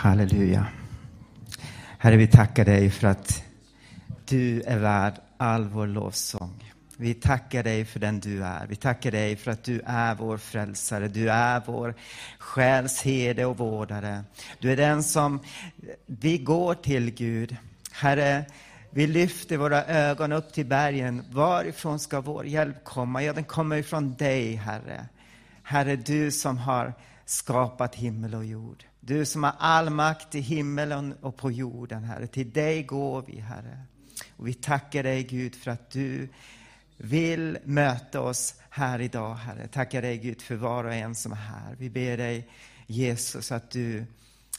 Halleluja. Herre, vi tackar dig för att du är värd all vår lovsång. Vi tackar dig för den du är. Vi tackar dig för att du är vår frälsare. Du är vår själs herde och vårdare. Du är den som vi går till, Gud. Herre, vi lyfter våra ögon upp till bergen. Varifrån ska vår hjälp komma? Ja, den kommer ifrån dig, Herre. Herre, du som har skapat himmel och jord. Du som har all makt i himmelen och på jorden, Herre. Till dig går vi, Herre. Och vi tackar dig, Gud, för att du vill möta oss här idag, Herre. Tackar dig, Gud, för var och en som är här. Vi ber dig, Jesus, att du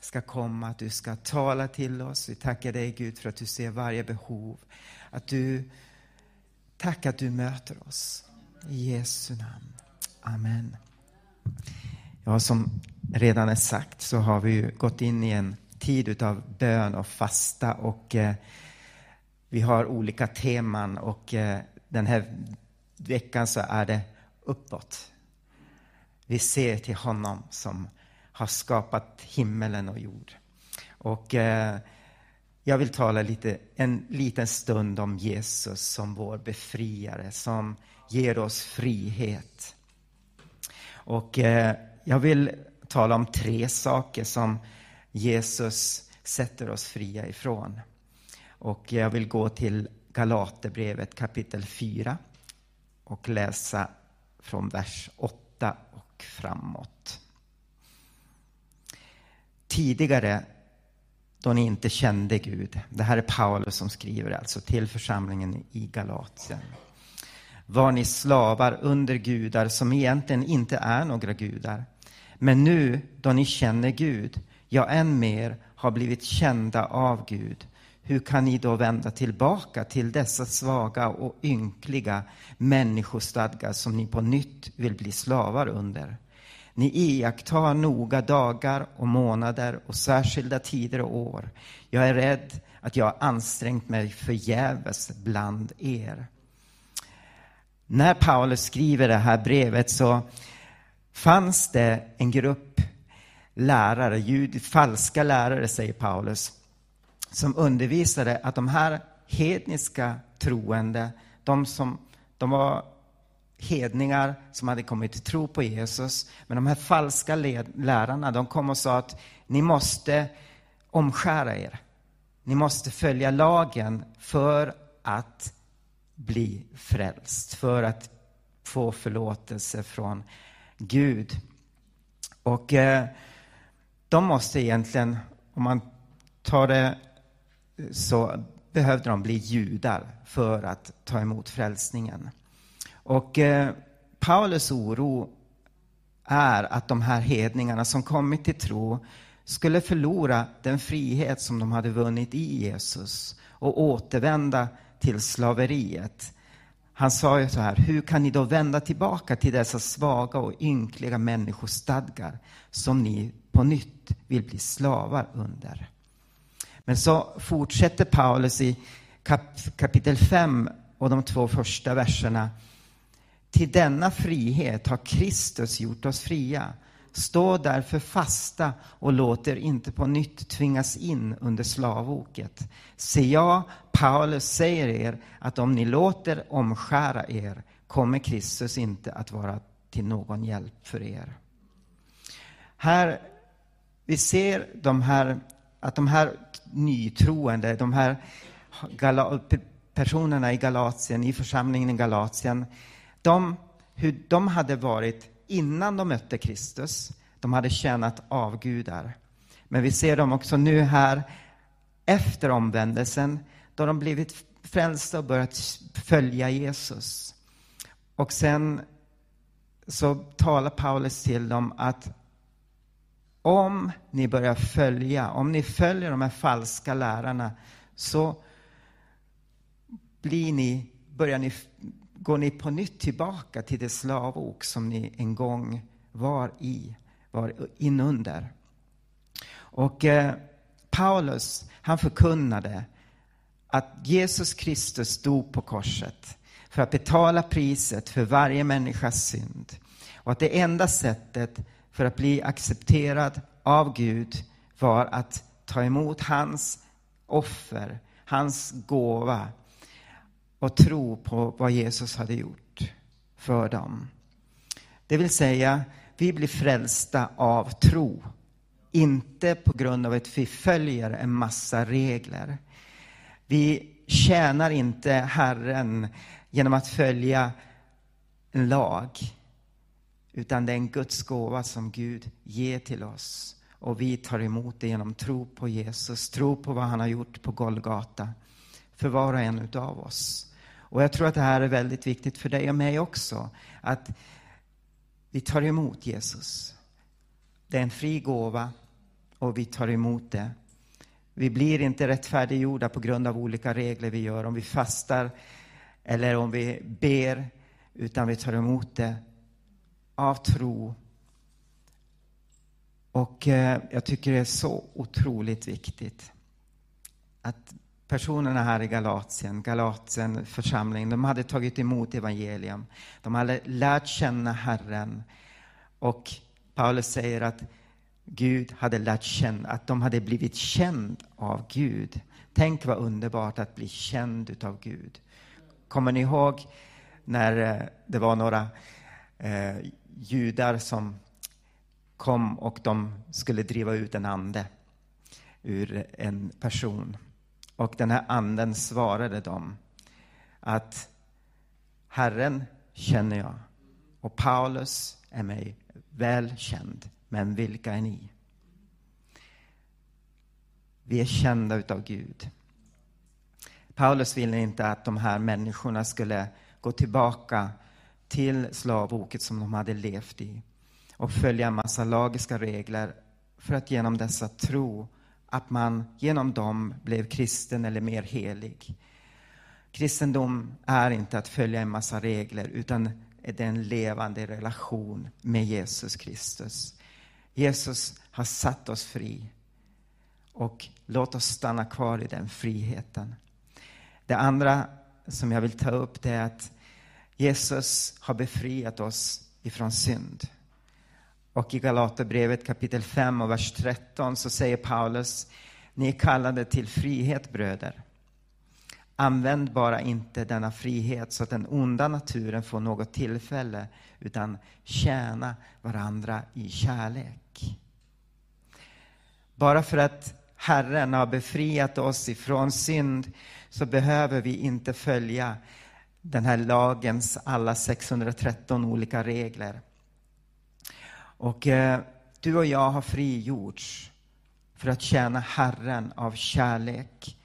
ska komma, att du ska tala till oss. Vi tackar dig, Gud, för att du ser varje behov. Att du, tack att du möter oss. I Jesu namn. Amen. Jag som redan är sagt så har vi ju gått in i en tid av bön och fasta och eh, vi har olika teman och eh, den här veckan så är det uppåt. Vi ser till honom som har skapat himmelen och jord. Och eh, jag vill tala lite, en liten stund om Jesus som vår befriare, som ger oss frihet. Och eh, jag vill tala om tre saker som Jesus sätter oss fria ifrån. Och jag vill gå till Galaterbrevet kapitel 4 och läsa från vers 8 och framåt. Tidigare, då ni inte kände Gud, det här är Paulus som skriver alltså till församlingen i Galatien, var ni slavar under gudar som egentligen inte är några gudar. Men nu, då ni känner Gud, ja, än mer har blivit kända av Gud, hur kan ni då vända tillbaka till dessa svaga och ynkliga människostadgar som ni på nytt vill bli slavar under? Ni iakttar noga dagar och månader och särskilda tider och år. Jag är rädd att jag har ansträngt mig förgäves bland er. När Paulus skriver det här brevet så fanns det en grupp lärare, jud, falska lärare säger Paulus, som undervisade att de här hedniska troende, de som de var hedningar som hade kommit till tro på Jesus. Men de här falska lärarna, de kom och sa att ni måste omskära er. Ni måste följa lagen för att bli frälst, för att få förlåtelse från Gud. Och eh, de måste egentligen, om man tar det så behövde de bli judar för att ta emot frälsningen. Och eh, Paulus oro är att de här hedningarna som kommit till tro skulle förlora den frihet som de hade vunnit i Jesus och återvända till slaveriet. Han sa ju så här, hur kan ni då vända tillbaka till dessa svaga och ynkliga människostadgar som ni på nytt vill bli slavar under? Men så fortsätter Paulus i kap kapitel 5 och de två första verserna. Till denna frihet har Kristus gjort oss fria. Stå därför fasta och låt er inte på nytt tvingas in under slavoket. Se, jag, Paulus, säger er att om ni låter omskära er kommer Kristus inte att vara till någon hjälp för er. Här, vi ser de här, att de här nytroende, de här personerna i Galatien, i församlingen i Galatien, de, hur de hade varit innan de mötte Kristus. De hade tjänat avgudar. Men vi ser dem också nu här efter omvändelsen, då de blivit frälsta och börjat följa Jesus. Och sen så talar Paulus till dem att om ni börjar följa, om ni följer de här falska lärarna, så blir ni, börjar ni, går ni på nytt tillbaka till det slavok som ni en gång var i, var inunder. Och eh, Paulus, han förkunnade att Jesus Kristus dog på korset för att betala priset för varje människas synd. Och att det enda sättet för att bli accepterad av Gud var att ta emot hans offer, hans gåva och tro på vad Jesus hade gjort för dem. Det vill säga, vi blir frälsta av tro. Inte på grund av att vi följer en massa regler. Vi tjänar inte Herren genom att följa en lag. Utan det är en Guds gåva som Gud ger till oss. Och vi tar emot det genom tro på Jesus, tro på vad han har gjort på Golgata. För var och en utav oss. Och jag tror att det här är väldigt viktigt för dig och mig också. Att vi tar emot Jesus. Det är en fri gåva och vi tar emot det. Vi blir inte rättfärdiggjorda på grund av olika regler vi gör, om vi fastar eller om vi ber, utan vi tar emot det av tro. Och eh, jag tycker det är så otroligt viktigt att personerna här i Galatien, Galatien församling, de hade tagit emot evangelium. De hade lärt känna Herren. Och Paulus säger att Gud hade lärt känna, att de hade blivit känd av Gud. Tänk vad underbart att bli känd utav Gud. Kommer ni ihåg när eh, det var några eh, judar som kom och de skulle driva ut en ande ur en person. Och den här anden svarade dem att Herren känner jag och Paulus är mig väl känd. Men vilka är ni? Vi är kända utav Gud. Paulus ville inte att de här människorna skulle gå tillbaka till slavoket som de hade levt i och följa en massa lagiska regler för att genom dessa tro att man genom dem blev kristen eller mer helig. Kristendom är inte att följa en massa regler utan det är en levande relation med Jesus Kristus. Jesus har satt oss fri och låt oss stanna kvar i den friheten. Det andra som jag vill ta upp det är att Jesus har befriat oss ifrån synd. Och i Galaterbrevet kapitel 5 och vers 13 så säger Paulus, ni är kallade till frihet bröder. Använd bara inte denna frihet så att den onda naturen får något tillfälle, utan tjäna varandra i kärlek. Bara för att Herren har befriat oss ifrån synd så behöver vi inte följa den här lagens alla 613 olika regler. Och eh, du och jag har frigjorts för att tjäna Herren av kärlek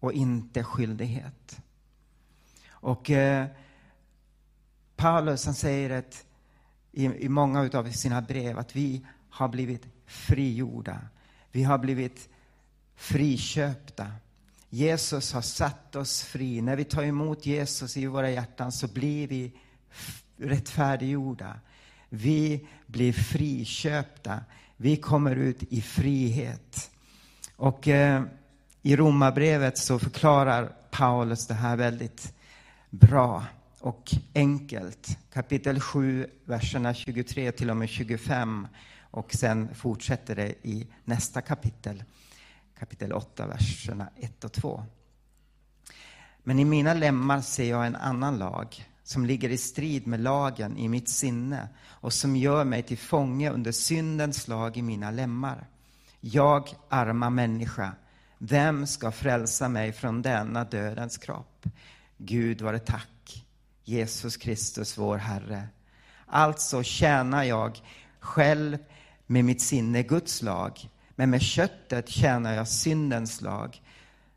och inte skyldighet. Och eh, Paulus han säger att i, i många av sina brev att vi har blivit frigjorda. Vi har blivit friköpta. Jesus har satt oss fri. När vi tar emot Jesus i våra hjärtan så blir vi rättfärdiggjorda. Vi blir friköpta. Vi kommer ut i frihet. Och eh, i Romarbrevet så förklarar Paulus det här väldigt bra och enkelt. Kapitel 7, verserna 23 till och med 25. Och sen fortsätter det i nästa kapitel, kapitel 8, verserna 1 och 2. Men i mina lemmar ser jag en annan lag som ligger i strid med lagen i mitt sinne och som gör mig till fånge under syndens lag i mina lemmar. Jag, arma människa, vem ska frälsa mig från denna dödens kropp? Gud vare tack, Jesus Kristus, vår Herre. Alltså tjänar jag själv med mitt sinne Guds lag, men med köttet tjänar jag syndens lag.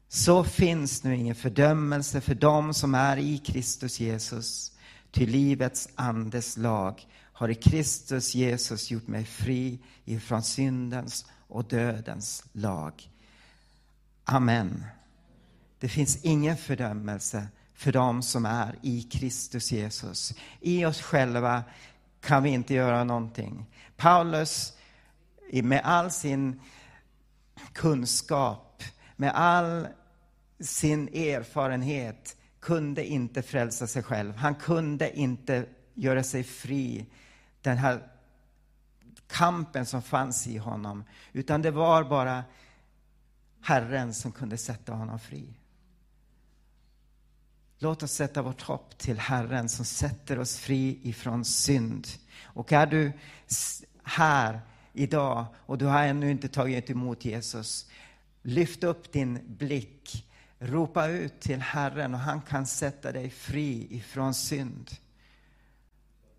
Så finns nu ingen fördömelse för dem som är i Kristus Jesus. Ty livets andes lag har i Kristus Jesus gjort mig fri ifrån syndens och dödens lag. Amen. Det finns ingen fördömelse för dem som är i Kristus Jesus. I oss själva kan vi inte göra någonting. Paulus, med all sin kunskap, med all sin erfarenhet, kunde inte frälsa sig själv. Han kunde inte göra sig fri den här kampen som fanns i honom, utan det var bara Herren som kunde sätta honom fri. Låt oss sätta vårt hopp till Herren som sätter oss fri ifrån synd. Och är du här idag och du har ännu inte tagit emot Jesus, lyft upp din blick, ropa ut till Herren och han kan sätta dig fri ifrån synd.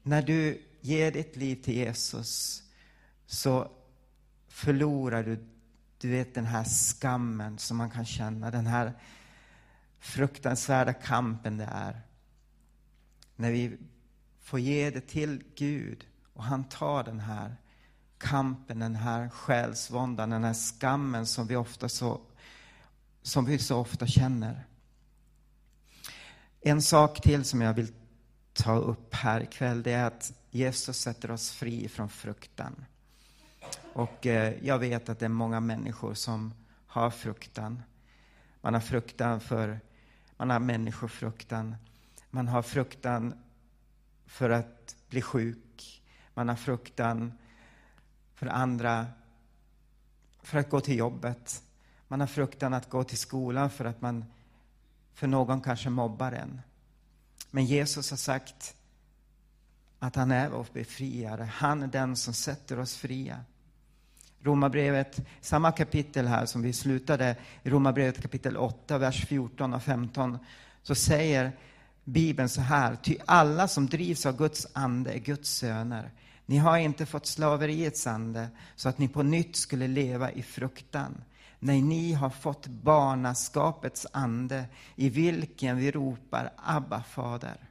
När du ger ditt liv till Jesus så förlorar du, du vet den här skammen som man kan känna, den här fruktansvärda kampen det är. När vi får ge det till Gud och han tar den här kampen, den här själsvåndan, den här skammen som vi, ofta så, som vi så ofta känner. En sak till som jag vill ta upp här ikväll, det är att Jesus sätter oss fri från fruktan. Och eh, jag vet att det är många människor som har fruktan. Man har fruktan för, man har människofruktan. Man har fruktan för att bli sjuk. Man har fruktan för andra, för att gå till jobbet. Man har fruktan att gå till skolan för att man, för någon kanske mobbar en. Men Jesus har sagt att han är vår befriare. Han är den som sätter oss fria. Romarbrevet, samma kapitel här som vi slutade, i Romarbrevet kapitel 8, vers 14 och 15, så säger Bibeln så här, ty alla som drivs av Guds ande är Guds söner. Ni har inte fått slaveriets ande så att ni på nytt skulle leva i fruktan. Nej, ni har fått barnaskapets ande i vilken vi ropar Abba, Fader.